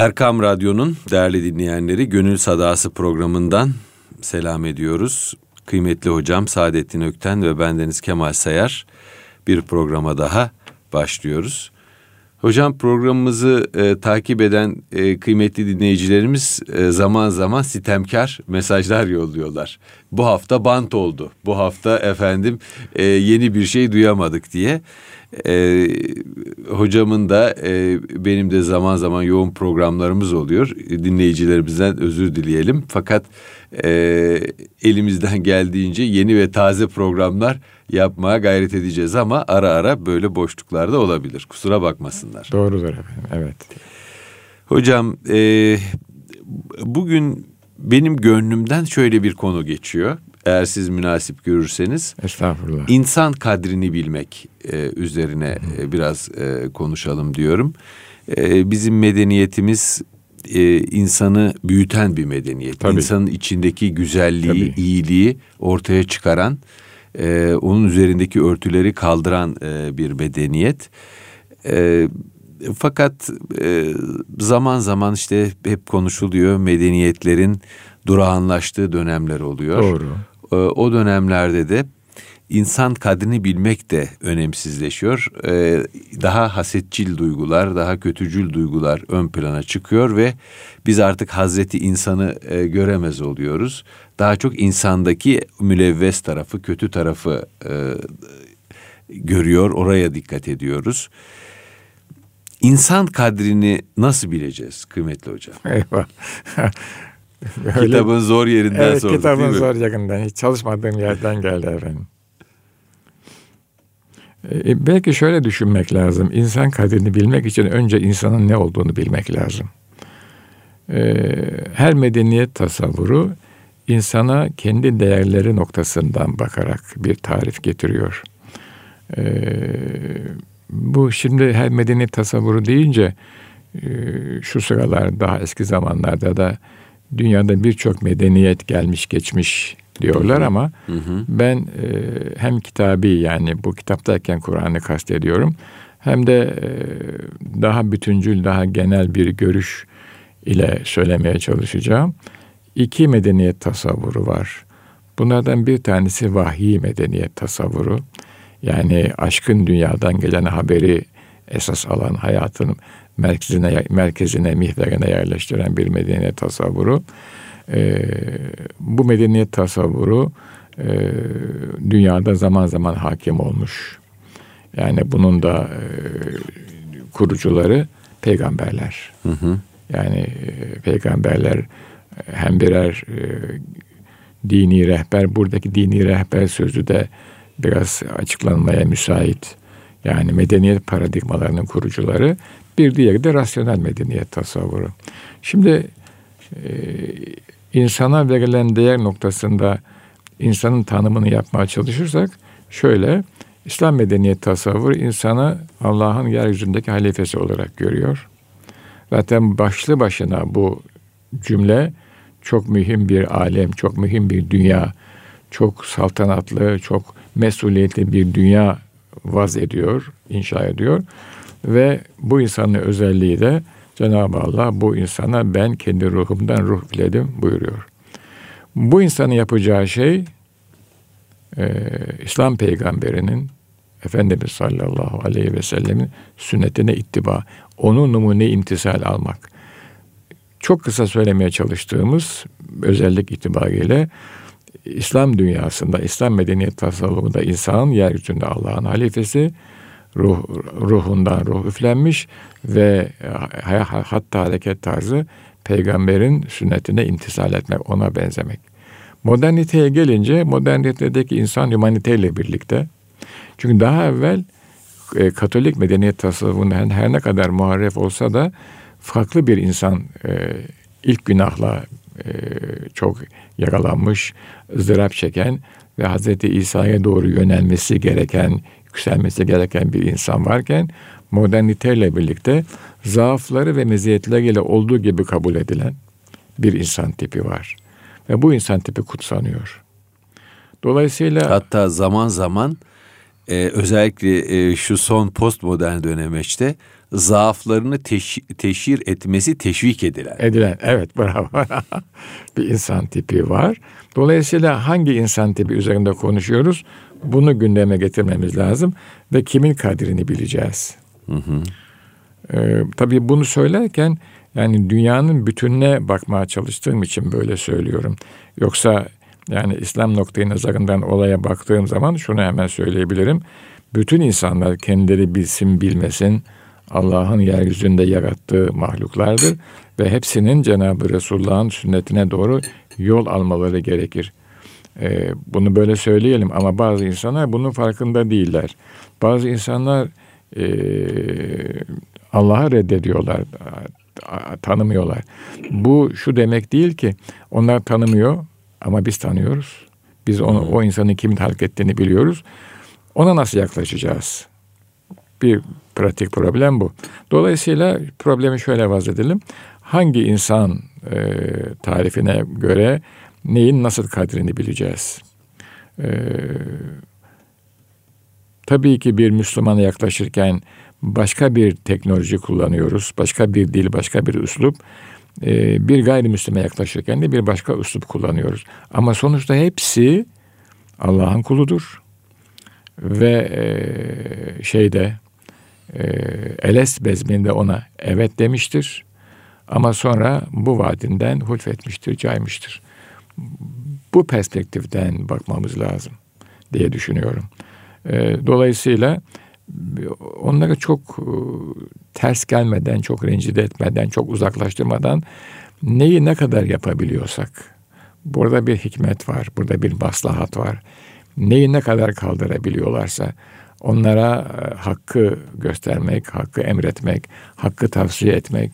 Erkam Radyo'nun değerli dinleyenleri Gönül Sadası programından selam ediyoruz. Kıymetli hocam Saadettin Ökten ve bendeniz Kemal Sayar bir programa daha başlıyoruz. Hocam programımızı e, takip eden e, kıymetli dinleyicilerimiz e, zaman zaman sitemkar mesajlar yolluyorlar. Bu hafta bant oldu. Bu hafta efendim e, yeni bir şey duyamadık diye. E, hocamın da e, benim de zaman zaman yoğun programlarımız oluyor. Dinleyicilerimizden özür dileyelim. Fakat e, elimizden geldiğince yeni ve taze programlar yapmaya gayret edeceğiz ama ara ara böyle boşluklarda olabilir. Kusura bakmasınlar. Doğrudur efendim. Evet. Hocam e, bugün benim gönlümden şöyle bir konu geçiyor. Eğer siz münasip görürseniz. Estağfurullah. İnsan kadrini bilmek e, üzerine e, biraz e, konuşalım diyorum. E, bizim medeniyetimiz e, insanı büyüten bir medeniyet. Tabii. İnsanın içindeki güzelliği, Tabii. iyiliği ortaya çıkaran, e, onun üzerindeki örtüleri kaldıran e, bir medeniyet. E, fakat e, zaman zaman işte hep konuşuluyor medeniyetlerin durağanlaştığı dönemler oluyor. Doğru. E, o dönemlerde de insan kadrini bilmek de önemsizleşiyor. Ee, daha hasetçil duygular, daha kötücül duygular ön plana çıkıyor ve biz artık Hazreti insanı e, göremez oluyoruz. Daha çok insandaki mülevves tarafı, kötü tarafı e, görüyor, oraya dikkat ediyoruz. İnsan kadrini nasıl bileceğiz kıymetli hocam? Eyvah. Öyle, kitabın zor yerinden evet, sorduk kitabın zor yerinden. Hiç çalışmadığım yerden geldi efendim. E, belki şöyle düşünmek lazım. İnsan kadrini bilmek için önce insanın ne olduğunu bilmek lazım. E, her medeniyet tasavvuru insana kendi değerleri noktasından bakarak bir tarif getiriyor. E, bu şimdi her medeniyet tasavvuru deyince e, şu sıralar daha eski zamanlarda da dünyada birçok medeniyet gelmiş geçmiş diyorlar ama hı hı. ben e, hem kitabi yani bu kitaptayken Kur'an'ı kastediyorum hem de e, daha bütüncül, daha genel bir görüş ile söylemeye çalışacağım. İki medeniyet tasavvuru var. Bunlardan bir tanesi vahiy medeniyet tasavvuru. Yani aşkın dünyadan gelen haberi esas alan hayatın merkezine, merkezine, mihverine yerleştiren bir medeniyet tasavvuru e, bu medeniyet tasavvuru e, dünyada zaman zaman hakim olmuş. Yani bunun da e, kurucuları peygamberler. Hı hı. Yani e, peygamberler hem birer e, dini rehber, buradaki dini rehber sözü de biraz açıklanmaya müsait. Yani medeniyet paradigmalarının kurucuları. Bir diğeri de rasyonel medeniyet tasavvuru. Şimdi e, insana verilen değer noktasında insanın tanımını yapmaya çalışırsak şöyle İslam medeniyet tasavvuru insanı Allah'ın yeryüzündeki halifesi olarak görüyor. Zaten başlı başına bu cümle çok mühim bir alem, çok mühim bir dünya, çok saltanatlı, çok mesuliyetli bir dünya vaz ediyor, inşa ediyor. Ve bu insanın özelliği de Cenab-ı Allah bu insana ben kendi ruhumdan ruh biledim buyuruyor. Bu insanın yapacağı şey e, İslam peygamberinin Efendimiz sallallahu aleyhi ve sellemin sünnetine ittiba, onun numune imtisal almak. Çok kısa söylemeye çalıştığımız özellik itibariyle İslam dünyasında, İslam medeniyet tasavvufunda insanın yeryüzünde Allah'ın halifesi, ruh, ruhundan ruh üflenmiş ve e, hatta hareket tarzı peygamberin sünnetine intisal etmek, ona benzemek. Moderniteye gelince modernitedeki insan humaniteyle birlikte çünkü daha evvel e, Katolik medeniyet tasavvufunda her, ne kadar muharref olsa da farklı bir insan e, ilk günahla çok yaralanmış, ızdırap çeken ve Hz. İsa'ya doğru yönelmesi gereken, yükselmesi gereken bir insan varken moderniteyle birlikte zaafları ve meziyetleriyle olduğu gibi kabul edilen bir insan tipi var. Ve bu insan tipi kutsanıyor. Dolayısıyla hatta zaman zaman e, özellikle e, şu son postmodern dönemeçte zaaflarını teş- teşhir etmesi teşvik edilen. Edilen, evet bravo. bir insan tipi var. Dolayısıyla hangi insan tipi üzerinde konuşuyoruz? Bunu gündeme getirmemiz lazım ve kimin kadrini bileceğiz. Hı hı. Ee, tabii bunu söylerken yani dünyanın bütününe bakmaya çalıştığım için böyle söylüyorum. Yoksa yani İslam noktayı nazarından olaya baktığım zaman şunu hemen söyleyebilirim. Bütün insanlar kendileri bilsin bilmesin Allah'ın yeryüzünde yarattığı mahluklardır ve hepsinin Cenab-ı Resulullah'ın sünnetine doğru yol almaları gerekir. Ee, bunu böyle söyleyelim ama bazı insanlar bunun farkında değiller. Bazı insanlar e, Allah'ı reddediyorlar, tanımıyorlar. Bu şu demek değil ki onlar tanımıyor ama biz tanıyoruz. Biz onu, o insanın kimin hak ettiğini biliyoruz. Ona nasıl yaklaşacağız? Bir pratik problem bu. Dolayısıyla problemi şöyle vaz edelim. Hangi insan e, tarifine göre neyin nasıl kadrini bileceğiz? E, tabii ki bir Müslümana yaklaşırken başka bir teknoloji kullanıyoruz. Başka bir dil, başka bir üslup. E, bir gayrimüslime yaklaşırken de bir başka üslup kullanıyoruz. Ama sonuçta hepsi Allah'ın kuludur. Ve e, şeyde e, Eles bezminde ona evet demiştir. Ama sonra bu vaadinden hulfetmiştir, caymıştır. Bu perspektiften bakmamız lazım diye düşünüyorum. E, dolayısıyla onları çok e, ters gelmeden, çok rencide etmeden, çok uzaklaştırmadan neyi ne kadar yapabiliyorsak, burada bir hikmet var, burada bir maslahat var. Neyi ne kadar kaldırabiliyorlarsa onlara e, hakkı göstermek, hakkı emretmek, hakkı tavsiye etmek.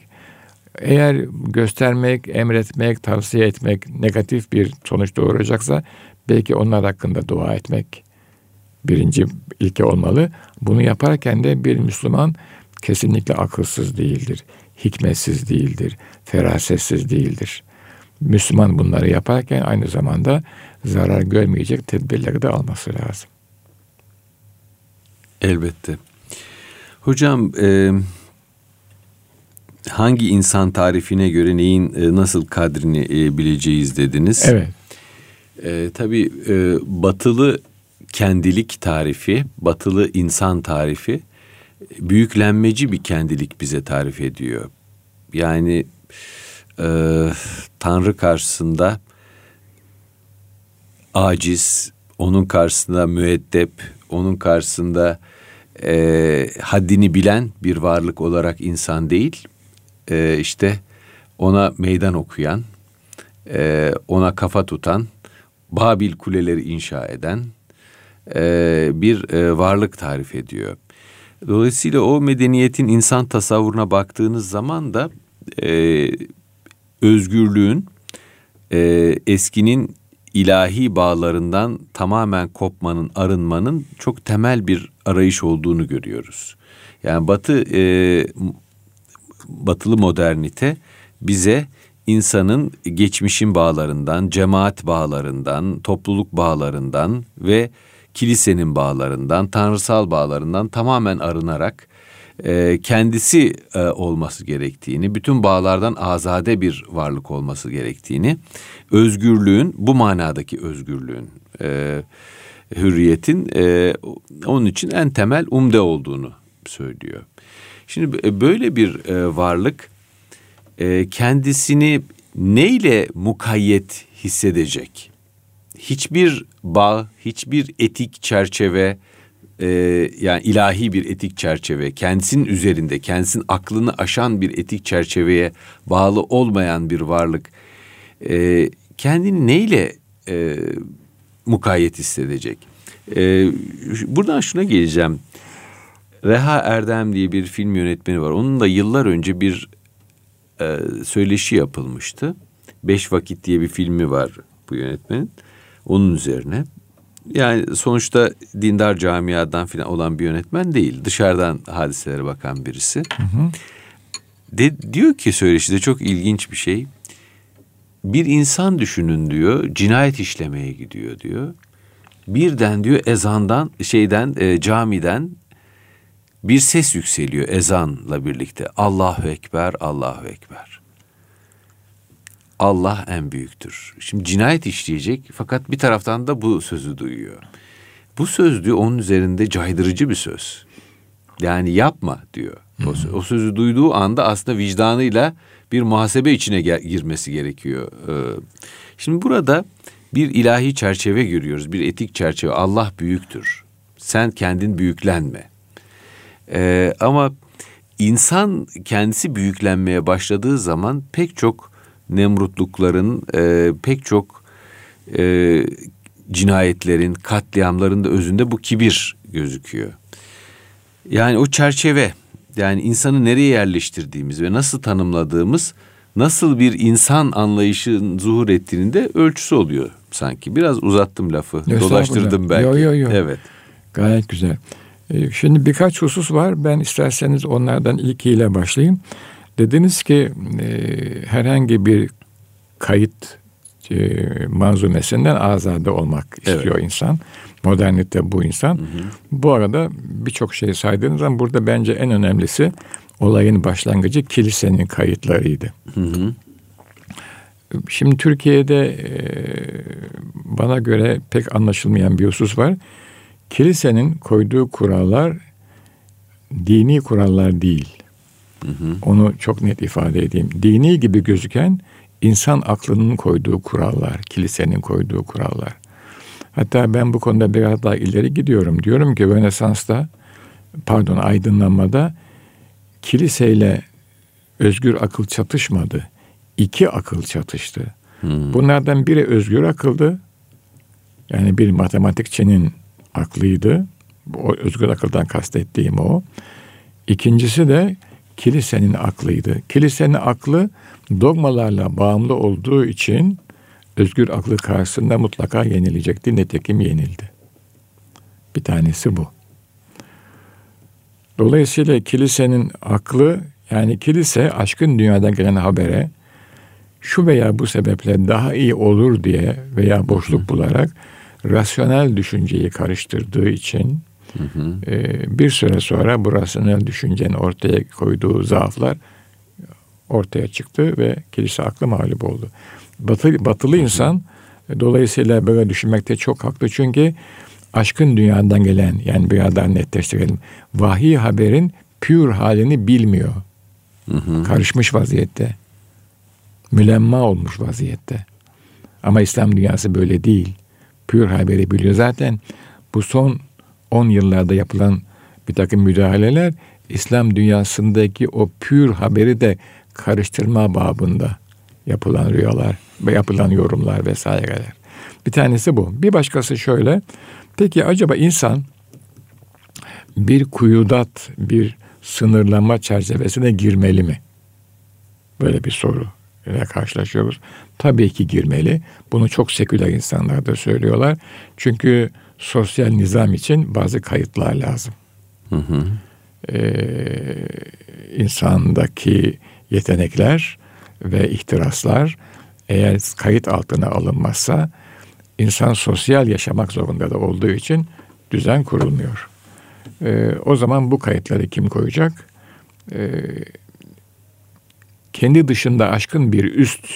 Eğer göstermek, emretmek, tavsiye etmek negatif bir sonuç doğuracaksa belki onlar hakkında dua etmek birinci ilke olmalı. Bunu yaparken de bir Müslüman kesinlikle akılsız değildir, hikmetsiz değildir, ferasetsiz değildir. Müslüman bunları yaparken aynı zamanda zarar görmeyecek tedbirleri de alması lazım. Elbette. Hocam e, hangi insan tarifine göre neyin e, nasıl kadrini e, bileceğiz dediniz. Evet. E, tabii e, batılı kendilik tarifi, batılı insan tarifi büyüklenmeci bir kendilik bize tarif ediyor. Yani e, Tanrı karşısında aciz, onun karşısında müeddep, onun karşısında e, haddini bilen bir varlık olarak insan değil, e, işte ona meydan okuyan, e, ona kafa tutan, Babil kuleleri inşa eden e, bir e, varlık tarif ediyor. Dolayısıyla o medeniyetin insan tasavvuruna baktığınız zaman da e, özgürlüğün e, eskinin ilahi bağlarından tamamen kopmanın, arınmanın çok temel bir arayış olduğunu görüyoruz. Yani Batı e, batılı modernite bize insanın geçmişin bağlarından, cemaat bağlarından, topluluk bağlarından ve kilisenin bağlarından, tanrısal bağlarından tamamen arınarak e, kendisi e, olması gerektiğini, bütün bağlardan azade bir varlık olması gerektiğini, özgürlüğün bu manadaki özgürlüğün, e, hürriyetin e, onun için en temel umde olduğunu söylüyor. Şimdi e, böyle bir e, varlık e, kendisini neyle mukayyet hissedecek? Hiçbir bağ, hiçbir etik çerçeve, e, yani ilahi bir etik çerçeve, kendisinin üzerinde, kendisinin aklını aşan bir etik çerçeveye bağlı olmayan bir varlık e, kendini neyle e, mukayyet hissedecek? E, buradan şuna geleceğim. Reha Erdem diye bir film yönetmeni var. Onun da yıllar önce bir e, söyleşi yapılmıştı. Beş Vakit diye bir filmi var bu yönetmenin. Onun üzerine. Yani sonuçta dindar camiadan falan olan bir yönetmen değil. Dışarıdan hadiselere bakan birisi. Hı hı. De, diyor ki söyleşide çok ilginç bir şey. Bir insan düşünün diyor, cinayet işlemeye gidiyor diyor. Birden diyor ezandan, şeyden, e, camiden bir ses yükseliyor ezanla birlikte. Allahu Ekber, Allahu Ekber. Allah en büyüktür. Şimdi cinayet işleyecek fakat bir taraftan da bu sözü duyuyor. Bu söz diyor onun üzerinde caydırıcı bir söz. Yani yapma diyor. O, o sözü duyduğu anda aslında vicdanıyla bir muhasebe içine girmesi gerekiyor. Ee, şimdi burada bir ilahi çerçeve görüyoruz. Bir etik çerçeve. Allah büyüktür. Sen kendin büyüklenme. Ee, ama insan kendisi büyüklenmeye başladığı zaman pek çok nemrutlukların, e, pek çok e, cinayetlerin, katliamların da özünde bu kibir gözüküyor. Yani o çerçeve, yani insanı nereye yerleştirdiğimiz ve nasıl tanımladığımız, nasıl bir insan anlayışın zuhur ettiğinin de ölçüsü oluyor sanki. Biraz uzattım lafı, dolaştırdım belki. Yok yok yok. Evet. Gayet güzel. Ee, şimdi birkaç husus var. Ben isterseniz onlardan ilkiyle başlayayım. Dediniz ki e, herhangi bir kayıt e, manzumesinden azade olmak istiyor evet. insan. Modernite bu insan. Hı hı. Bu arada birçok şey saydığınız zaman burada bence en önemlisi olayın başlangıcı kilisenin kayıtlarıydı. Hı hı. Şimdi Türkiye'de e, bana göre pek anlaşılmayan bir husus var. Kilisenin koyduğu kurallar dini kurallar değil. Hı hı. Onu çok net ifade edeyim. Dini gibi gözüken insan aklının koyduğu kurallar, kilisenin koyduğu kurallar. Hatta ben bu konuda biraz daha ileri gidiyorum. Diyorum ki Rönesans'ta, pardon aydınlanmada kiliseyle özgür akıl çatışmadı. İki akıl çatıştı. Hmm. Bunlardan biri özgür akıldı. Yani bir matematikçinin aklıydı. O özgür akıldan kastettiğim o. İkincisi de kilisenin aklıydı. Kilisenin aklı dogmalarla bağımlı olduğu için özgür aklı karşısında mutlaka yenilecekti. Nitekim yenildi. Bir tanesi bu. Dolayısıyla kilisenin aklı yani kilise aşkın dünyadan gelen habere şu veya bu sebeple daha iyi olur diye veya boşluk bularak rasyonel düşünceyi karıştırdığı için hı hı. E, bir süre sonra bu rasyonel düşüncenin ortaya koyduğu zaaflar ortaya çıktı ve kilise aklı mağlup oldu. Batı, batılı insan e, dolayısıyla böyle düşünmekte çok haklı çünkü aşkın dünyadan gelen yani bir daha netleştirelim. Vahiy haberin pür halini bilmiyor. Hı hı. Karışmış vaziyette. Mülemma olmuş vaziyette. Ama İslam dünyası böyle değil. Pür haberi biliyor. Zaten bu son 10 yıllarda yapılan bir takım müdahaleler İslam dünyasındaki o pür haberi de karıştırma babında yapılan rüyalar ve yapılan yorumlar vesaireler. Bir tanesi bu. Bir başkası şöyle. Peki acaba insan bir kuyudat, bir sınırlama çerçevesine girmeli mi? Böyle bir soru ile karşılaşıyoruz. Tabii ki girmeli. Bunu çok seküler insanlar da söylüyorlar. Çünkü sosyal nizam için bazı kayıtlar lazım. Hı hı. Ee, insandaki yetenekler ve ihtiraslar eğer kayıt altına alınmazsa insan sosyal yaşamak zorunda da olduğu için düzen kurulmuyor. Ee, o zaman bu kayıtları kim koyacak? Ee, kendi dışında aşkın bir üst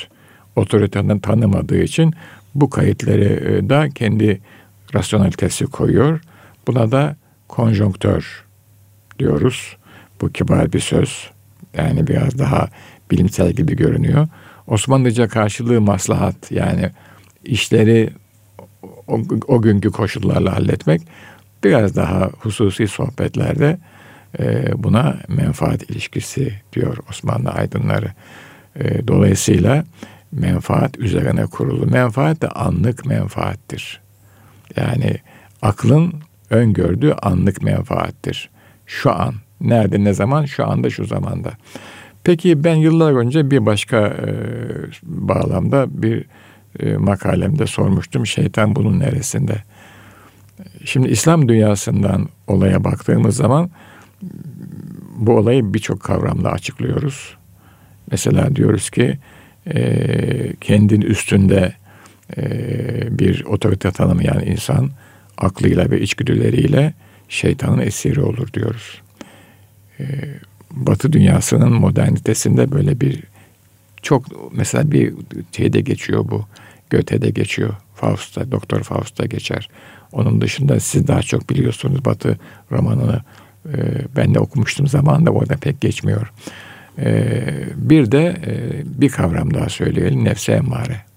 otoriteden tanımadığı için bu kayıtları e, da kendi rasyonalitesi koyuyor. Buna da konjonktör diyoruz. Bu kibar bir söz. Yani biraz daha bilimsel gibi görünüyor. Osmanlıca karşılığı maslahat yani işleri o, o günkü koşullarla halletmek biraz daha hususi sohbetlerde e, buna menfaat ilişkisi diyor Osmanlı aydınları. E, dolayısıyla menfaat üzerine kurulu. Menfaat de anlık menfaattir. Yani aklın öngördüğü anlık menfaattir. Şu an, nerede, ne zaman, şu anda, şu zamanda. Peki ben yıllar önce bir başka e, bağlamda bir e, makalemde sormuştum. Şeytan bunun neresinde? Şimdi İslam dünyasından olaya baktığımız zaman bu olayı birçok kavramla açıklıyoruz. Mesela diyoruz ki e, kendin üstünde e, bir otorite tanımayan insan aklıyla ve içgüdüleriyle şeytanın esiri olur diyoruz. e, Batı dünyasının modernitesinde böyle bir çok mesela bir şeyde geçiyor bu. Göte'de geçiyor. Faust'ta, Doktor Faust'ta geçer. Onun dışında siz daha çok biliyorsunuz Batı romanını. E, ben de okumuştum zamanında orada pek geçmiyor. E, bir de bir kavram daha söyleyelim. Nefse emmare.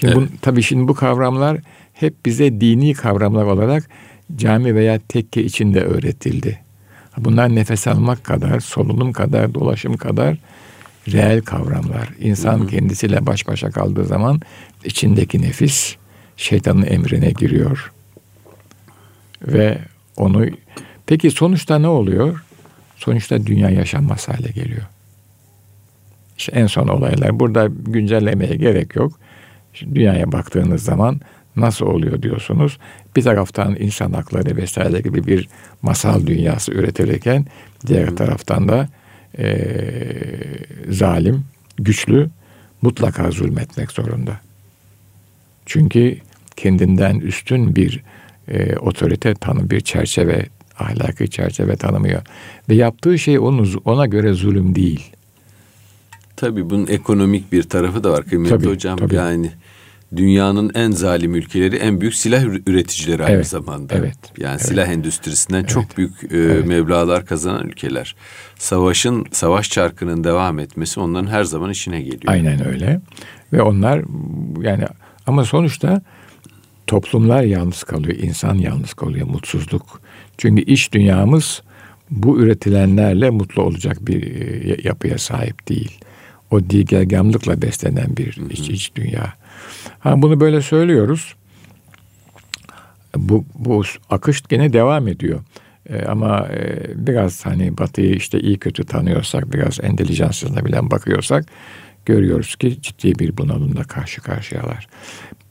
Şimdi evet. bu, tabii şimdi bu kavramlar hep bize dini kavramlar olarak cami veya tekke içinde öğretildi. Bunlar nefes almak kadar, solunum kadar, dolaşım kadar reel kavramlar. İnsan hı hı. kendisiyle baş başa kaldığı zaman içindeki nefis şeytanın emrine giriyor. Ve onu peki sonuçta ne oluyor? Sonuçta dünya yaşanmaz hale geliyor. İşte en son olaylar. Burada güncellemeye gerek yok. Şimdi dünyaya baktığınız zaman nasıl oluyor diyorsunuz. Bir taraftan insan hakları vesaire gibi bir masal dünyası üretilirken diğer taraftan da e, zalim, güçlü mutlaka zulmetmek zorunda. Çünkü kendinden üstün bir e, otorite tanım, bir çerçeve, ahlaki çerçeve tanımıyor. Ve yaptığı şey onun, ona göre zulüm değil. Tabii bunun ekonomik bir tarafı da var kıymetli tabii, hocam. Tabii. Yani dünyanın en zalim ülkeleri en büyük silah üreticileri aynı evet, zamanda. Evet. Yani evet. silah endüstrisinden evet, çok büyük e, evet. meblalar kazanan ülkeler. Savaşın savaş çarkının devam etmesi onların her zaman işine geliyor. Aynen öyle. Ve onlar yani ama sonuçta toplumlar yalnız kalıyor, insan yalnız kalıyor, mutsuzluk. Çünkü iş dünyamız bu üretilenlerle mutlu olacak bir e, yapıya sahip değil. O digergamlıkla beslenen bir iç, iç dünya. Ha, bunu böyle söylüyoruz. Bu, bu akış gene devam ediyor. E, ama e, biraz hani Batı'yı işte iyi kötü tanıyorsak, biraz entelijansına bilen bakıyorsak görüyoruz ki ciddi bir bunalımla karşı karşıyalar.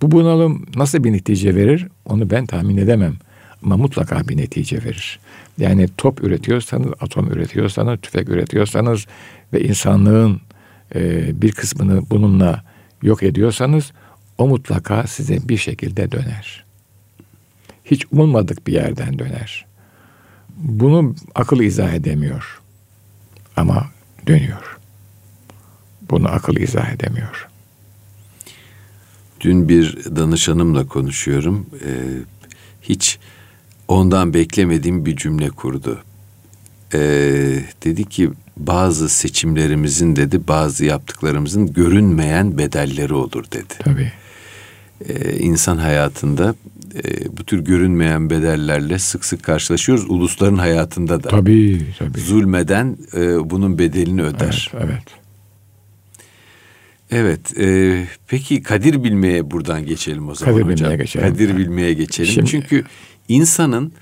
Bu bunalım nasıl bir netice verir onu ben tahmin edemem. Ama mutlaka bir netice verir. Yani top üretiyorsanız, atom üretiyorsanız, tüfek üretiyorsanız ve insanlığın e, bir kısmını bununla yok ediyorsanız o mutlaka size bir şekilde döner. Hiç umulmadık bir yerden döner. Bunu akıl izah edemiyor. Ama dönüyor. Bunu akıl izah edemiyor. Dün bir danışanımla konuşuyorum. Ee, hiç ondan beklemediğim bir cümle kurdu. Ee, dedi ki bazı seçimlerimizin dedi bazı yaptıklarımızın görünmeyen bedelleri olur dedi. Tabii e, insan hayatında e, bu tür görünmeyen bedellerle sık sık karşılaşıyoruz. Ulusların hayatında da. Tabii tabii. Zulmeden e, bunun bedelini öder. Evet, evet. Evet. E, peki kadir bilmeye buradan geçelim o zaman kadir hocam. Bilmeye geçelim. Kadir bilmeye geçelim. Şimdi, Çünkü insanın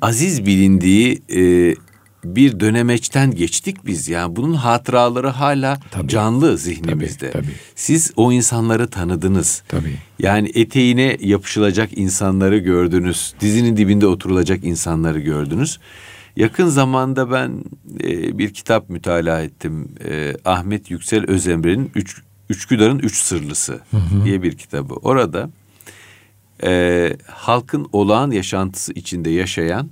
aziz bilindiği e, bir dönemeçten geçtik biz. Yani bunun hatıraları hala tabii, canlı zihnimizde. Tabii, tabii. Siz o insanları tanıdınız. Tabii. Yani eteğine yapışılacak insanları gördünüz. Dizinin dibinde oturulacak insanları gördünüz. Yakın zamanda ben e, bir kitap mütalaa ettim. E, Ahmet Yüksel Özemre'nin Üç, Üçgüdar'ın Üç Sırlısı hı hı. diye bir kitabı. Orada e, halkın olağan yaşantısı içinde yaşayan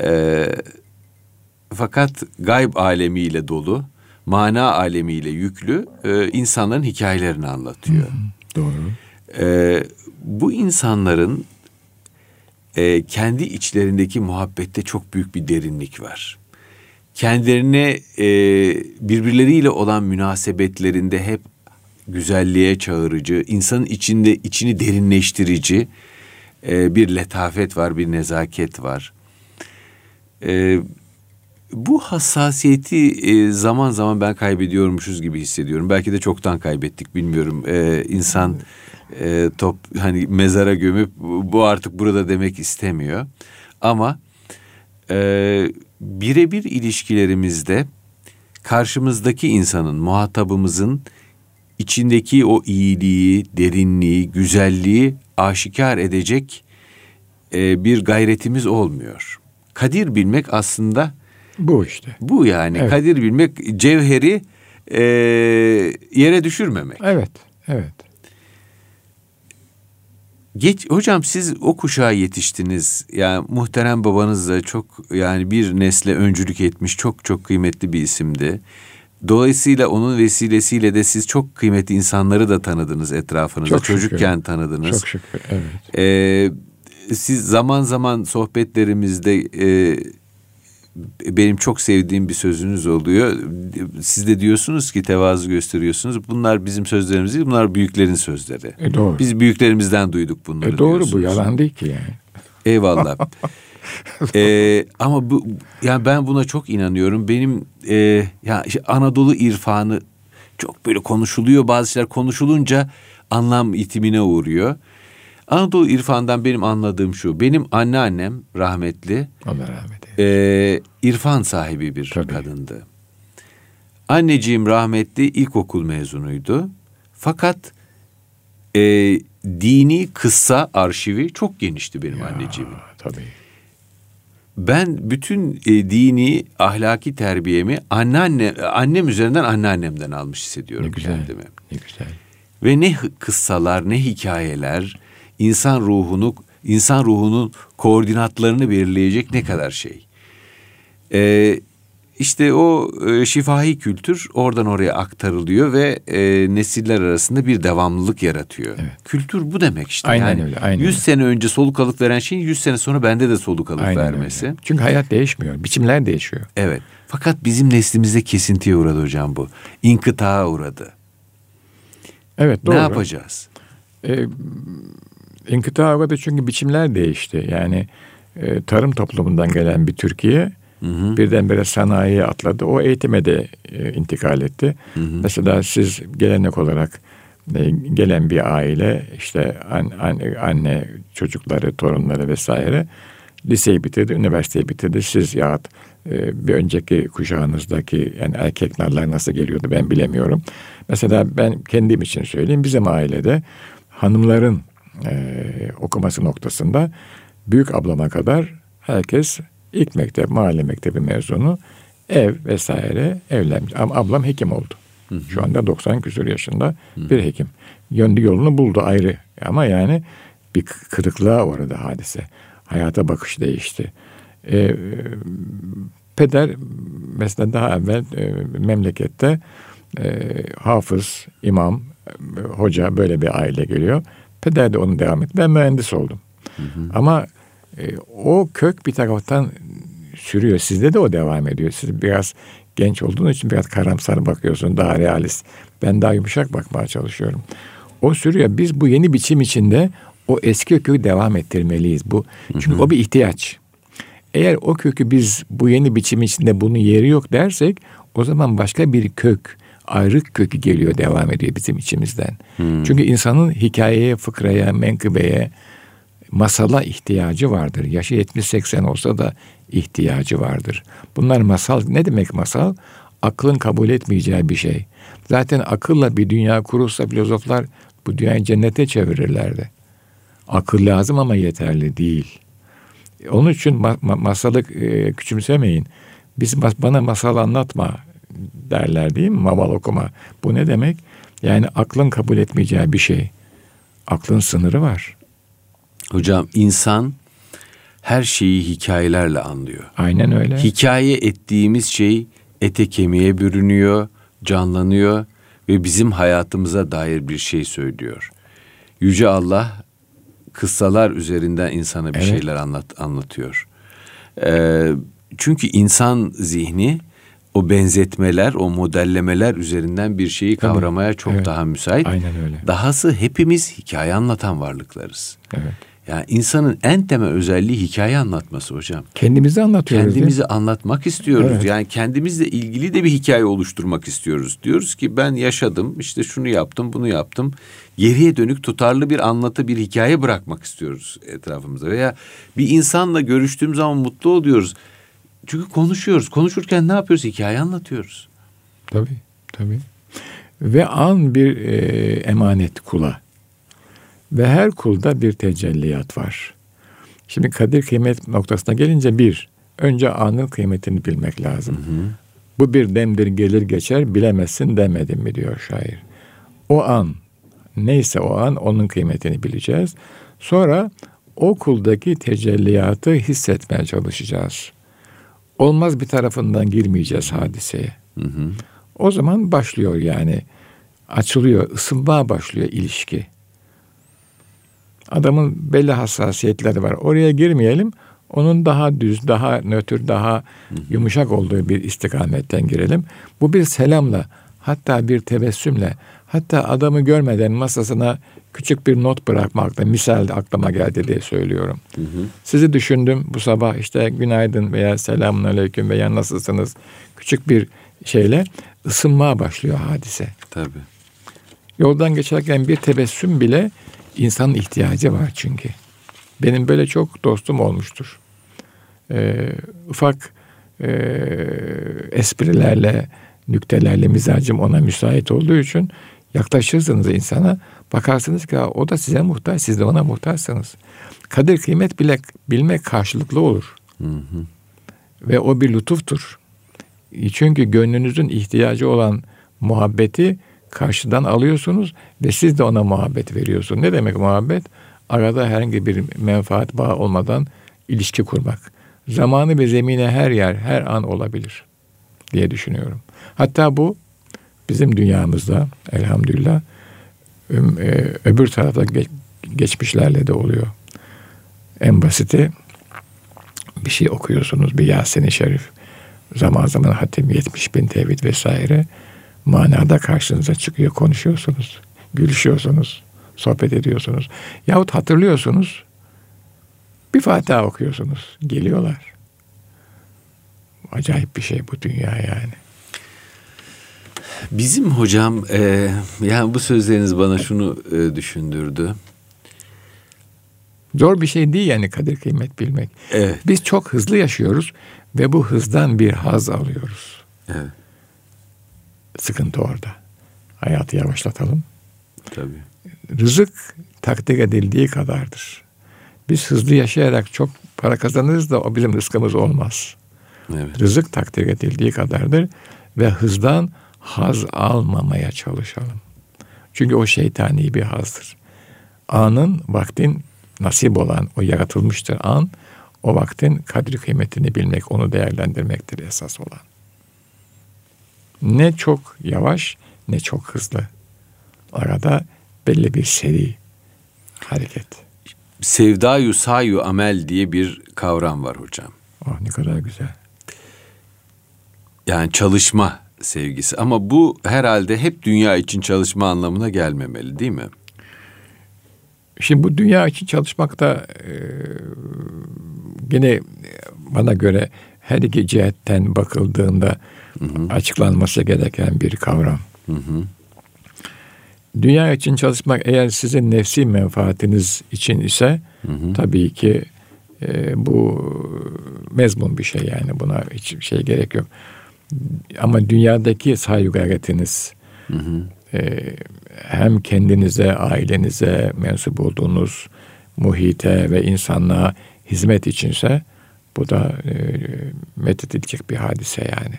e, fakat gayb alemiyle dolu, mana alemiyle yüklü e, insanların hikayelerini anlatıyor. Hı, doğru. E, bu insanların e, kendi içlerindeki muhabbette çok büyük bir derinlik var. Kendilerine e, birbirleriyle olan münasebetlerinde hep güzelliğe çağırıcı, insanın içinde içini derinleştirici e, bir letafet var, bir nezaket var. E, bu hassasiyeti e, zaman zaman ben kaybediyormuşuz gibi hissediyorum. Belki de çoktan kaybettik bilmiyorum. E, insan e, top hani mezara gömüp bu artık burada demek istemiyor. Ama e, birebir ilişkilerimizde karşımızdaki insanın, muhatabımızın içindeki o iyiliği, derinliği, güzelliği aşikar edecek e, bir gayretimiz olmuyor. Kadir bilmek aslında bu işte. Bu yani evet. kadir bilmek cevheri e, yere düşürmemek. Evet, evet. Geç hocam siz o kuşağa yetiştiniz. Yani muhterem babanız da çok yani bir nesle öncülük etmiş çok çok kıymetli bir isimdi. Dolayısıyla onun vesilesiyle de siz çok kıymetli insanları da tanıdınız etrafınızda. Çok şükür. Çocukken tanıdınız. Çok şükür, evet. Ee, siz zaman zaman sohbetlerimizde e, benim çok sevdiğim bir sözünüz oluyor. Siz de diyorsunuz ki tevazu gösteriyorsunuz. Bunlar bizim sözlerimiz değil, bunlar büyüklerin sözleri. E doğru. Biz büyüklerimizden duyduk bunları E doğru bu diyorsunuz. yalan değil ki yani. Eyvallah. ee, ama bu yani ben buna çok inanıyorum. Benim e, ya işte Anadolu irfanı çok böyle konuşuluyor. Bazı şeyler konuşulunca anlam itimine uğruyor. Anadolu irfandan benim anladığım şu. Benim anneannem rahmetli Allah rahmet. E, irfan sahibi bir Tabii. kadındı. Anneciğim rahmetli ilkokul mezunuydu. Fakat e, dini kıssa arşivi çok genişti benim anneciğimin. Aa, tabii. Ben bütün e, dini ahlaki terbiyemi anneanne annem üzerinden anneannemden almış hissediyorum Ne güzel. kendimi. Ne güzel. Ve ne hı- kıssalar ne hikayeler insan ruhunu insan ruhunun koordinatlarını belirleyecek ne kadar şey. Ee, işte o e, şifahi kültür oradan oraya aktarılıyor ve e, nesiller arasında bir devamlılık yaratıyor. Evet. Kültür bu demek işte. Aynen yani öyle, aynen 100 öyle. sene önce soluk alıp veren şeyin 100 sene sonra bende de soluk alıp Aynen vermesi. öyle. Çünkü hayat değişmiyor. Biçimler değişiyor. Evet. Fakat bizim neslimizde kesintiye uğradı hocam bu. İnkıtağa uğradı. Evet doğru. Ne yapacağız? E, İnkıta uğradı çünkü biçimler değişti. Yani e, tarım toplumundan gelen bir Türkiye birdenbire sanayiye atladı. O eğitime de e, intikal etti. Mesela siz gelenek olarak e, gelen bir aile işte an- an- anne çocukları, torunları vesaire liseyi bitirdi, üniversiteyi bitirdi. Siz ya bir önceki kuşağınızdaki yani erkeklerler nasıl geliyordu ben bilemiyorum. Mesela ben kendim için söyleyeyim. Bizim ailede hanımların e, okuması noktasında büyük ablama kadar herkes ilk mektep, mahalle mektebi mezunu ev vesaire evlenmiş. Ama ablam hekim oldu. Şu anda 90 küsur yaşında bir hekim. Yönlü yolunu buldu ayrı ama yani bir kırıklığa uğradı hadise. Hayata bakış değişti. E, peder mesela daha evvel e, memlekette e, hafız, imam, e, hoca böyle bir aile geliyor. Peder de onu devam etti. Ben mühendis oldum. Ama e, o kök bir taraftan sürüyor. Sizde de o devam ediyor. Siz biraz genç olduğunuz için biraz karamsar bakıyorsun. Daha realist. Ben daha yumuşak bakmaya çalışıyorum. O sürüyor. Biz bu yeni biçim içinde o eski kökü devam ettirmeliyiz. Bu çünkü o bir ihtiyaç. Eğer o kökü biz bu yeni biçim içinde bunun yeri yok dersek o zaman başka bir kök, ayrık kökü geliyor devam ediyor bizim içimizden. Çünkü insanın hikayeye, fıkraya, menkıbeye, masala ihtiyacı vardır. Yaşı 70-80 olsa da ihtiyacı vardır. Bunlar masal ne demek masal? Aklın kabul etmeyeceği bir şey. Zaten akılla bir dünya kurulsa filozoflar bu dünyayı cennete çevirirlerdi. Akıl lazım ama yeterli değil. Onun için ma- ma- masalı e, küçümsemeyin. Biz mas- bana masal anlatma derler değil mi? Maval okuma. Bu ne demek? Yani aklın kabul etmeyeceği bir şey. Aklın sınırı var. Hocam insan her şeyi hikayelerle anlıyor. Aynen öyle. Hikaye ettiğimiz şey ete kemiğe bürünüyor, canlanıyor ve bizim hayatımıza dair bir şey söylüyor. Yüce Allah kıssalar üzerinden insana bir Evet. şeyler anlat anlatıyor. Ee, çünkü insan zihni o benzetmeler, o modellemeler üzerinden bir şeyi Tabii. kavramaya çok Evet. daha müsait. Aynen öyle. Dahası hepimiz hikaye anlatan varlıklarız. Evet. Yani insanın en temel özelliği hikaye anlatması hocam. Kendimizi anlatıyoruz. Kendimizi anlatmak istiyoruz. Evet. Yani kendimizle ilgili de bir hikaye oluşturmak istiyoruz. Diyoruz ki ben yaşadım, işte şunu yaptım, bunu yaptım. Geriye dönük tutarlı bir anlatı, bir hikaye bırakmak istiyoruz etrafımıza. Veya bir insanla görüştüğüm zaman mutlu oluyoruz. Çünkü konuşuyoruz. Konuşurken ne yapıyoruz? Hikaye anlatıyoruz. Tabii, tabii. Ve an bir e, emanet kula. Ve her kulda bir tecelliyat var. Şimdi kadir kıymet noktasına gelince bir, önce anın kıymetini bilmek lazım. Bu bir demdir gelir geçer bilemezsin demedim mi diyor şair. O an, neyse o an onun kıymetini bileceğiz. Sonra o kuldaki tecelliyatı hissetmeye çalışacağız. Olmaz bir tarafından girmeyeceğiz hadiseye. Hı hı. O zaman başlıyor yani açılıyor, ısınmaya başlıyor ilişki. Adamın belli hassasiyetleri var. Oraya girmeyelim. Onun daha düz, daha nötr, daha yumuşak olduğu bir istikametten girelim. Bu bir selamla, hatta bir tebessümle, hatta adamı görmeden masasına küçük bir not bırakmakla misal aklıma geldi diye söylüyorum. Hı hı. Sizi düşündüm bu sabah işte günaydın veya selamun aleyküm veya nasılsınız küçük bir şeyle ısınmaya başlıyor hadise. Tabii. Yoldan geçerken bir tebessüm bile insanın ihtiyacı var çünkü. Benim böyle çok dostum olmuştur. Ee, ufak e, esprilerle, nüktelerle mizacım ona müsait olduğu için yaklaşırsınız insana bakarsınız ki o da size muhtaç, siz de ona muhtaçsınız. Kadir kıymet bile bilmek karşılıklı olur. Hı hı. Ve o bir lütuftur. Çünkü gönlünüzün ihtiyacı olan muhabbeti karşıdan alıyorsunuz ve siz de ona muhabbet veriyorsunuz. Ne demek muhabbet? Arada herhangi bir menfaat bağı olmadan ilişki kurmak. Zamanı ve zemine her yer, her an olabilir diye düşünüyorum. Hatta bu bizim dünyamızda elhamdülillah e, öbür tarafta geçmişlerle de oluyor. En basiti bir şey okuyorsunuz, bir Yasin-i Şerif. Zaman zaman hatim 70 bin tevhid vesaire manada karşınıza çıkıyor, konuşuyorsunuz, gülüşüyorsunuz, sohbet ediyorsunuz. Yahut hatırlıyorsunuz, bir Fatiha okuyorsunuz, geliyorlar. Acayip bir şey bu dünya yani. Bizim hocam, e, yani bu sözleriniz bana şunu e, düşündürdü. Zor bir şey değil yani kadir kıymet bilmek. Evet. Biz çok hızlı yaşıyoruz ve bu hızdan bir haz alıyoruz. Evet. Sıkıntı orada. Hayatı yavaşlatalım. Tabii. Rızık takdir edildiği kadardır. Biz hızlı yaşayarak çok para kazanırız da o bizim rızkımız olmaz. Evet. Rızık takdir edildiği kadardır ve hızdan haz almamaya çalışalım. Çünkü o şeytani bir hazdır. Anın, vaktin nasip olan, o yaratılmıştır an, o vaktin kadri kıymetini bilmek, onu değerlendirmektir esas olan. Ne çok yavaş ne çok hızlı. Arada belli bir seri hareket. Sevdayu sayu amel diye bir kavram var hocam. Oh ne kadar güzel. Yani çalışma sevgisi ama bu herhalde hep dünya için çalışma anlamına gelmemeli değil mi? Şimdi bu dünya için çalışmak da e, gene bana göre her iki cihetten bakıldığında hı hı. açıklanması gereken bir kavram. Hı hı. Dünya için çalışmak eğer sizin nefsi menfaatiniz için ise hı hı. tabii ki e, bu mezmun bir şey yani buna hiç şey gerek yok. Ama dünyadaki saygı gayretiniz hı hı. E, hem kendinize, ailenize mensup olduğunuz muhite ve insanlığa hizmet içinse bu da e, methedilecek bir hadise yani.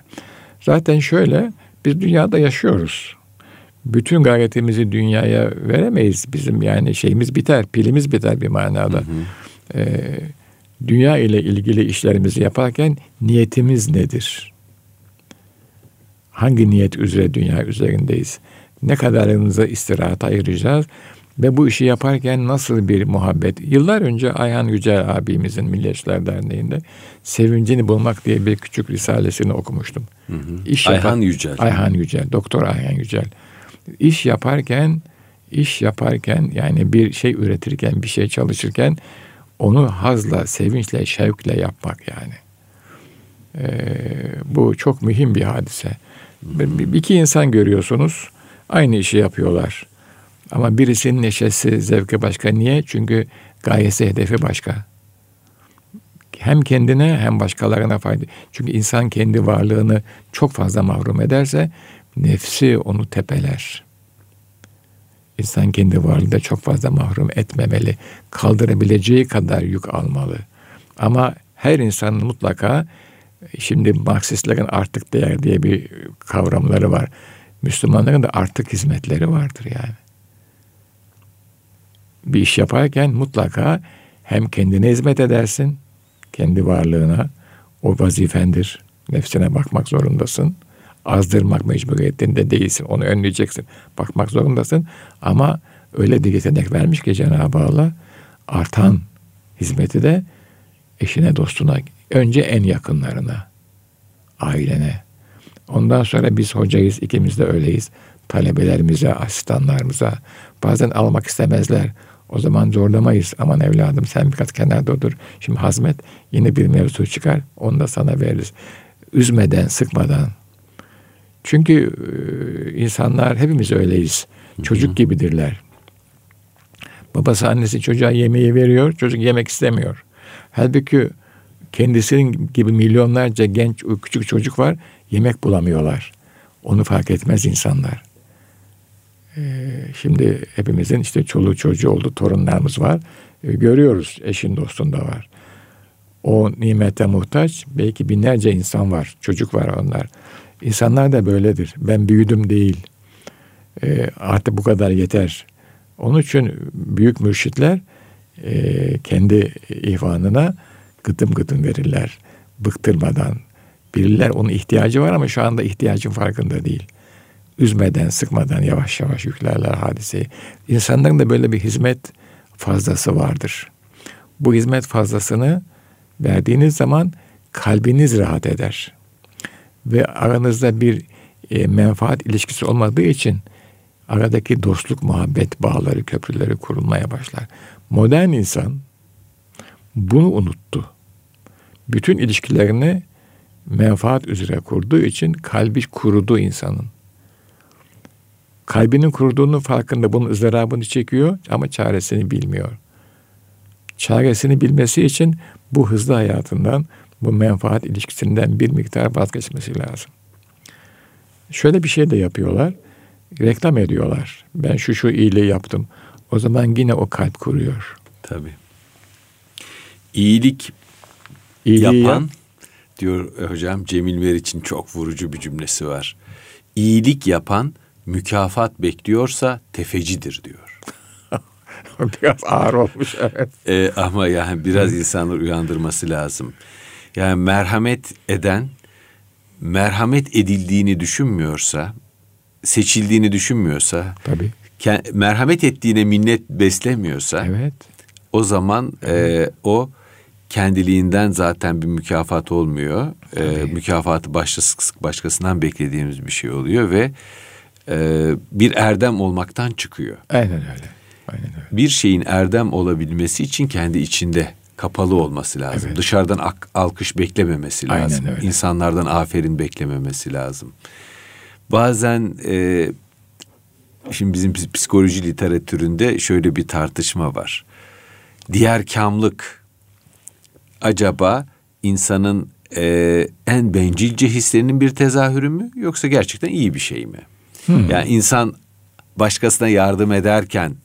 Zaten şöyle biz dünyada yaşıyoruz. Bütün gayretimizi dünyaya veremeyiz. Bizim yani şeyimiz biter, pilimiz biter bir manada. Hı hı. E, dünya ile ilgili işlerimizi yaparken niyetimiz nedir? Hangi niyet üzere dünya üzerindeyiz? Ne kadarımıza istirahat ayıracağız? Ve bu işi yaparken nasıl bir muhabbet? Yıllar önce Ayhan Yücel abimizin Milliyetçiler Derneği'nde Sevincini Bulmak diye bir küçük risalesini okumuştum. Hı hı. İş Ayhan yapar, Yücel. Ayhan Yücel, Doktor Ayhan Yücel. İş yaparken, iş yaparken yani bir şey üretirken, bir şey çalışırken onu hazla, sevinçle, şevkle yapmak yani. Ee, bu çok mühim bir hadise. Bir, iki insan görüyorsunuz, aynı işi yapıyorlar ama birisinin neşesi, zevki başka. Niye? Çünkü gayesi, hedefi başka. Hem kendine hem başkalarına fayda. Çünkü insan kendi varlığını çok fazla mahrum ederse nefsi onu tepeler. İnsan kendi varlığında çok fazla mahrum etmemeli. Kaldırabileceği kadar yük almalı. Ama her insanın mutlaka şimdi Marksistlerin artık değer diye bir kavramları var. Müslümanların da artık hizmetleri vardır yani bir iş yaparken mutlaka hem kendine hizmet edersin, kendi varlığına, o vazifendir. Nefsine bakmak zorundasın. Azdırmak mecburiyetinde değilsin. Onu önleyeceksin. Bakmak zorundasın. Ama öyle bir yetenek vermiş ki Cenab-ı Allah artan hizmeti de eşine, dostuna, önce en yakınlarına, ailene. Ondan sonra biz hocayız, ikimiz de öyleyiz. Talebelerimize, asistanlarımıza. Bazen almak istemezler. O zaman zorlamayız. Aman evladım sen birkaç kenarda dur. Şimdi hazmet yine bir mevzu çıkar. Onu da sana veririz. Üzmeden, sıkmadan. Çünkü e, insanlar hepimiz öyleyiz. Çocuk gibidirler. Babası annesi çocuğa yemeği veriyor. Çocuk yemek istemiyor. Halbuki kendisinin gibi milyonlarca genç küçük çocuk var. Yemek bulamıyorlar. Onu fark etmez insanlar. Ee, şimdi hepimizin işte çoluğu çocuğu oldu, torunlarımız var. Ee, görüyoruz eşin dostun da var. O nimete muhtaç belki binlerce insan var. Çocuk var onlar. İnsanlar da böyledir. Ben büyüdüm değil. Ee, artık bu kadar yeter. Onun için büyük mürşitler e, kendi ihvanına gıdım gıdım verirler. Bıktırmadan. Bilirler onun ihtiyacı var ama şu anda ihtiyacın farkında değil üzmeden, sıkmadan yavaş yavaş yüklerler hadiseyi. İnsanların da böyle bir hizmet fazlası vardır. Bu hizmet fazlasını verdiğiniz zaman kalbiniz rahat eder. Ve aranızda bir e, menfaat ilişkisi olmadığı için aradaki dostluk, muhabbet bağları, köprüleri kurulmaya başlar. Modern insan bunu unuttu. Bütün ilişkilerini menfaat üzere kurduğu için kalbi kurudu insanın kalbinin kuruduğunun farkında bunun ızdırabını çekiyor ama çaresini bilmiyor. Çaresini bilmesi için bu hızlı hayatından, bu menfaat ilişkisinden bir miktar vazgeçmesi lazım. Şöyle bir şey de yapıyorlar. Reklam ediyorlar. Ben şu şu iyiliği yaptım. O zaman yine o kalp kuruyor. Tabii. İyilik İyiliği yapan yap. diyor hocam Cemil Meriç'in çok vurucu bir cümlesi var. İyilik yapan mükafat bekliyorsa tefecidir diyor. biraz ağır olmuş evet. Ee, ama yani biraz insanları uyandırması lazım. Yani merhamet eden merhamet edildiğini düşünmüyorsa, seçildiğini düşünmüyorsa, tabii. merhamet ettiğine minnet beslemiyorsa, evet. O zaman evet. e, o kendiliğinden zaten bir mükafat olmuyor. E, mükafatı başkası, başkasından beklediğimiz bir şey oluyor ve e, bir erdem olmaktan çıkıyor. Aynen öyle. Aynen öyle. Bir şeyin erdem olabilmesi için kendi içinde kapalı olması lazım. Evet. Dışarıdan ak- alkış beklememesi lazım. Aynen öyle. İnsanlardan aferin beklememesi lazım. Bazen e, şimdi bizim psikoloji literatüründe şöyle bir tartışma var. Diğer kamlık acaba insanın e, en bencilce hislerinin bir tezahürü mü yoksa gerçekten iyi bir şey mi? Hmm. Yani insan başkasına yardım ederken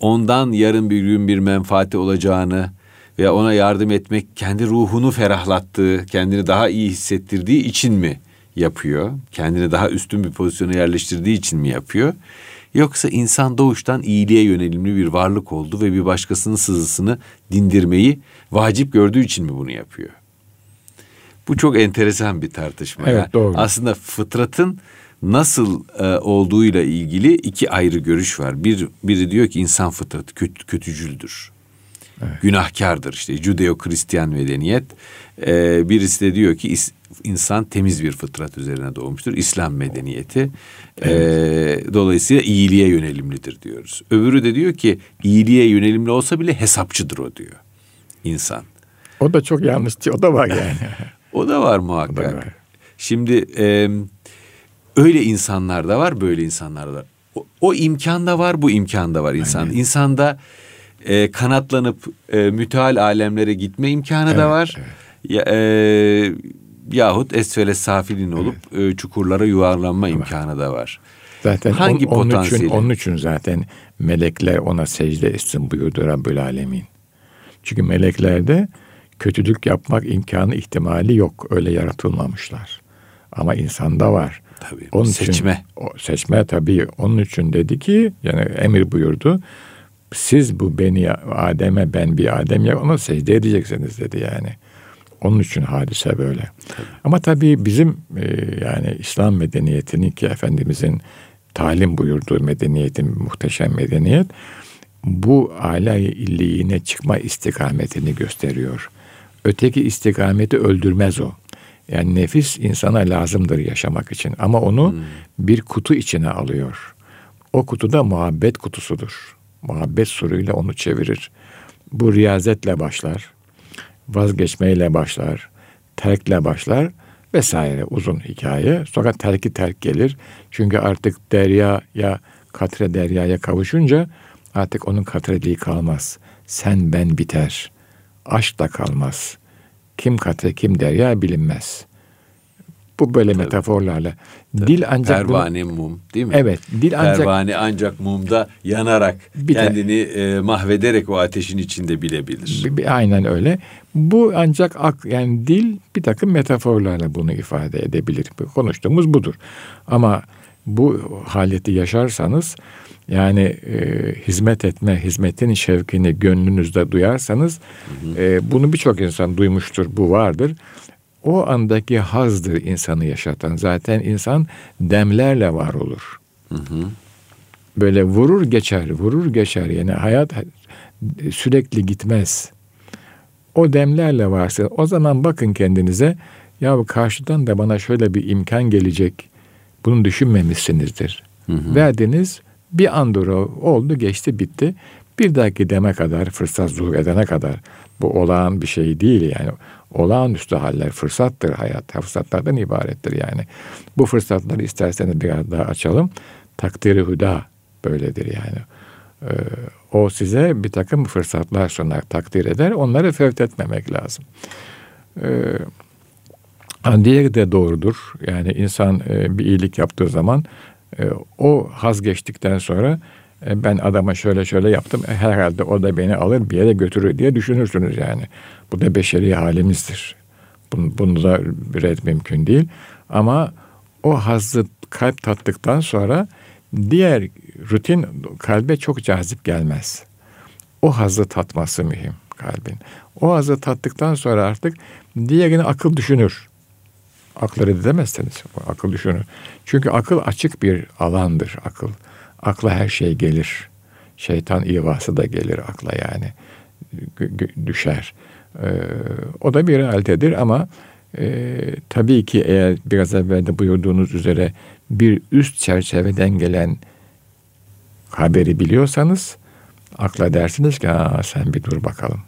ondan yarın bir gün bir menfaati olacağını veya ona yardım etmek kendi ruhunu ferahlattığı, kendini daha iyi hissettirdiği için mi yapıyor? Kendini daha üstün bir pozisyona yerleştirdiği için mi yapıyor? Yoksa insan doğuştan iyiliğe yönelimli bir varlık oldu ve bir başkasının sızısını dindirmeyi vacip gördüğü için mi bunu yapıyor? Bu çok enteresan bir tartışma. Evet, yani doğru. Aslında fıtratın nasıl e, olduğuyla ilgili iki ayrı görüş var. Bir biri diyor ki insan fıtratı kötü, kötücüldür. Evet. Günahkardır işte Judeo-Hristiyan medeniyet. Ee, birisi de diyor ki insan temiz bir fıtrat üzerine doğmuştur. İslam medeniyeti. Evet. Ee, dolayısıyla iyiliğe yönelimlidir diyoruz. Öbürü de diyor ki iyiliğe yönelimli olsa bile hesapçıdır o diyor insan. O da çok yanlış. O da var yani. o da var muhakkak. Da var. Şimdi e, öyle insanlar da var, böyle insanlar da var. O, o imkan da var, bu imkan da var insan. Aynen. İnsanda e, kanatlanıp e, müteal alemlere gitme imkanı evet, da var. Evet. Ya, e, yahut esfele safilin olup evet. e, çukurlara yuvarlanma evet. imkanı da var. Zaten hangi on, onun için onun için zaten melekler ona secde etsin buyurdu Rabbül Alemin. Çünkü meleklerde kötülük yapmak imkanı ihtimali yok. Öyle yaratılmamışlar. Ama insanda var. Tabii. Onun seçme. Için, o seçme tabii. Onun için dedi ki yani emir buyurdu. siz bu beni Adem'e ben bir Adem ya ona secde edeceksiniz dedi yani. Onun için hadise böyle. Tabii. Ama tabii bizim e, yani İslam medeniyetinin ki Efendimizin talim buyurduğu medeniyetin muhteşem medeniyet bu alay illiğine çıkma istikametini gösteriyor. Öteki istikameti öldürmez o. Yani nefis insana lazımdır yaşamak için ama onu hmm. bir kutu içine alıyor. O kutuda muhabbet kutusudur. Muhabbet suruyla onu çevirir. Bu riyazetle başlar. Vazgeçmeyle başlar. Terkle başlar vesaire uzun hikaye. Sonra terki terk gelir. Çünkü artık derya ya katre deryaya kavuşunca artık onun katreliği kalmaz. Sen ben biter. Aşk da kalmaz. Kim katre kim derya bilinmez. Bu böyle Tabii. metaforlarla. Tabii. Dil ancak pervane mum değil mi? Evet, dil ancak pervane ancak mumda yanarak biter. kendini e, mahvederek o ateşin içinde bilebilir. Aynen öyle. Bu ancak ak yani dil bir takım metaforlarla bunu ifade edebilir. Konuştuğumuz budur. Ama bu haleti yaşarsanız yani e, hizmet etme, hizmetin şevkini gönlünüzde duyarsanız hı hı. E, bunu birçok insan duymuştur, bu vardır. O andaki hazdır insanı yaşatan. Zaten insan demlerle var olur. Hı hı. Böyle vurur geçer, vurur geçer. Yani hayat sürekli gitmez. O demlerle varsa o zaman bakın kendinize ya karşıdan da bana şöyle bir imkan gelecek. Bunu düşünmemişsinizdir. Hı hı. Verdiniz bir andır oldu geçti bitti. Bir dahaki deme kadar fırsat zuhur edene kadar bu olağan bir şey değil yani. Olağanüstü haller fırsattır hayat. Fırsatlardan ibarettir yani. Bu fırsatları isterseniz biraz daha açalım. Takdiri hüda böyledir yani. Ee, o size bir takım fırsatlar sunar, takdir eder. Onları fevt etmemek lazım. Ee, diğeri de doğrudur. Yani insan e, bir iyilik yaptığı zaman o haz geçtikten sonra e, ben adama şöyle şöyle yaptım. E, herhalde o da beni alır bir yere götürür diye düşünürsünüz yani. Bu da beşeri halimizdir. Bunu, bunu da red mümkün değil. Ama o hazzı kalp tattıktan sonra diğer rutin kalbe çok cazip gelmez. O hazzı tatması mühim kalbin. O hazzı tattıktan sonra artık diğerini akıl düşünür. Akıl reddedemezseniz akıl düşünür. Çünkü akıl açık bir alandır akıl akla her şey gelir. Şeytan ivası da gelir akla yani. düşer. Ee, o da bir realitedir ama e, tabii ki eğer biraz evvel de buyurduğunuz üzere bir üst çerçeveden gelen haberi biliyorsanız akla dersiniz ki sen bir dur bakalım.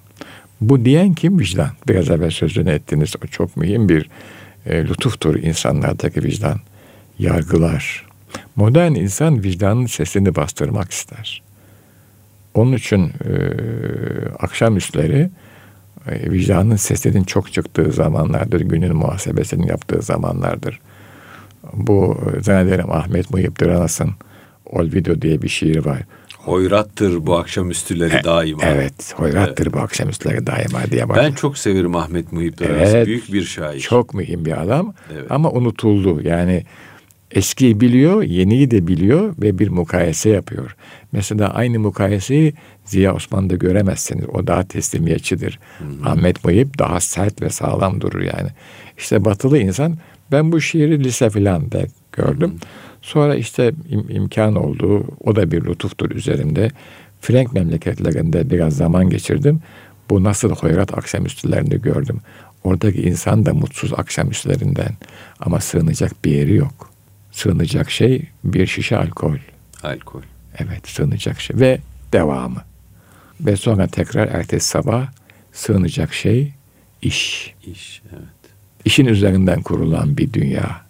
Bu diyen kim? Vicdan. Biraz evvel sözünü ettiniz. O çok mühim bir e, lütuftur insanlardaki vicdan. Yargılar, Modern insan vicdanın sesini bastırmak ister. Onun için e, akşamüstleri e, vicdanın sesinin çok çıktığı zamanlardır. Günün muhasebesini yaptığı zamanlardır. Bu zannederim Ahmet Muhip Dıranas'ın Olvido diye bir şiir var. Hoyrattır bu akşamüstüleri e, daima. Evet, hoyrattır evet. bu akşamüstüleri daima diye var. Ben çok severim Ahmet Muhip. Evet, Büyük bir şair. Çok mühim bir adam evet. ama unutuldu. Yani Eskiyi biliyor, yeniyi de biliyor ve bir mukayese yapıyor. Mesela aynı mukayeseyi Ziya Osman'da göremezsiniz. O daha teslimiyetçidir. Hmm. Ahmet Muhip daha sert ve sağlam durur yani. İşte batılı insan ben bu şiiri lise filan da gördüm. Hmm. Sonra işte im- imkan oldu. O da bir lütuftur üzerimde. Frank memleketlerinde biraz zaman geçirdim. Bu nasıl hoyrat akşamüstülerini gördüm. Oradaki insan da mutsuz akşamüstlerinden ama sığınacak bir yeri yok sığınacak şey bir şişe alkol. Alkol. Evet sığınacak şey ve devamı. Ve sonra tekrar ertesi sabah sığınacak şey iş. İş evet. İşin üzerinden kurulan bir dünya.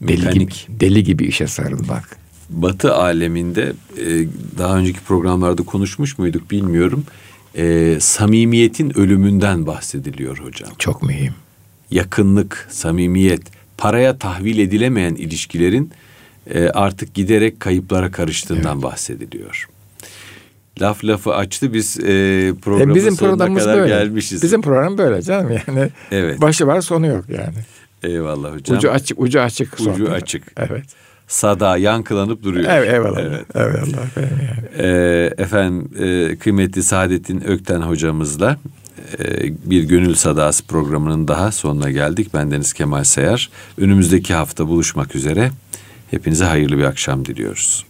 Deli gibi, deli gibi işe sarılmak. Batı aleminde e, daha önceki programlarda konuşmuş muyduk bilmiyorum. E, samimiyetin ölümünden bahsediliyor hocam. Çok mühim. Yakınlık, samimiyet, paraya tahvil edilemeyen ilişkilerin e, artık giderek kayıplara karıştığından evet. bahsediliyor. Laf lafı açtı biz e, programın e bizim programımız kadar böyle. gelmişiz. Bizim program böyle canım yani. Evet. Başı var sonu yok yani. Eyvallah hocam. Ucu açık, ucu açık. Ucu sonra. açık. Evet. sada yankılanıp duruyor. Evet, eyvallah. Evet. Eyvallah. Efendim, yani. e, efendim e, kıymetli Saadettin Ökten hocamızla e, bir Gönül Sadası programının daha sonuna geldik. Ben Deniz Kemal Sayar. Önümüzdeki hafta buluşmak üzere. Hepinize hayırlı bir akşam diliyoruz.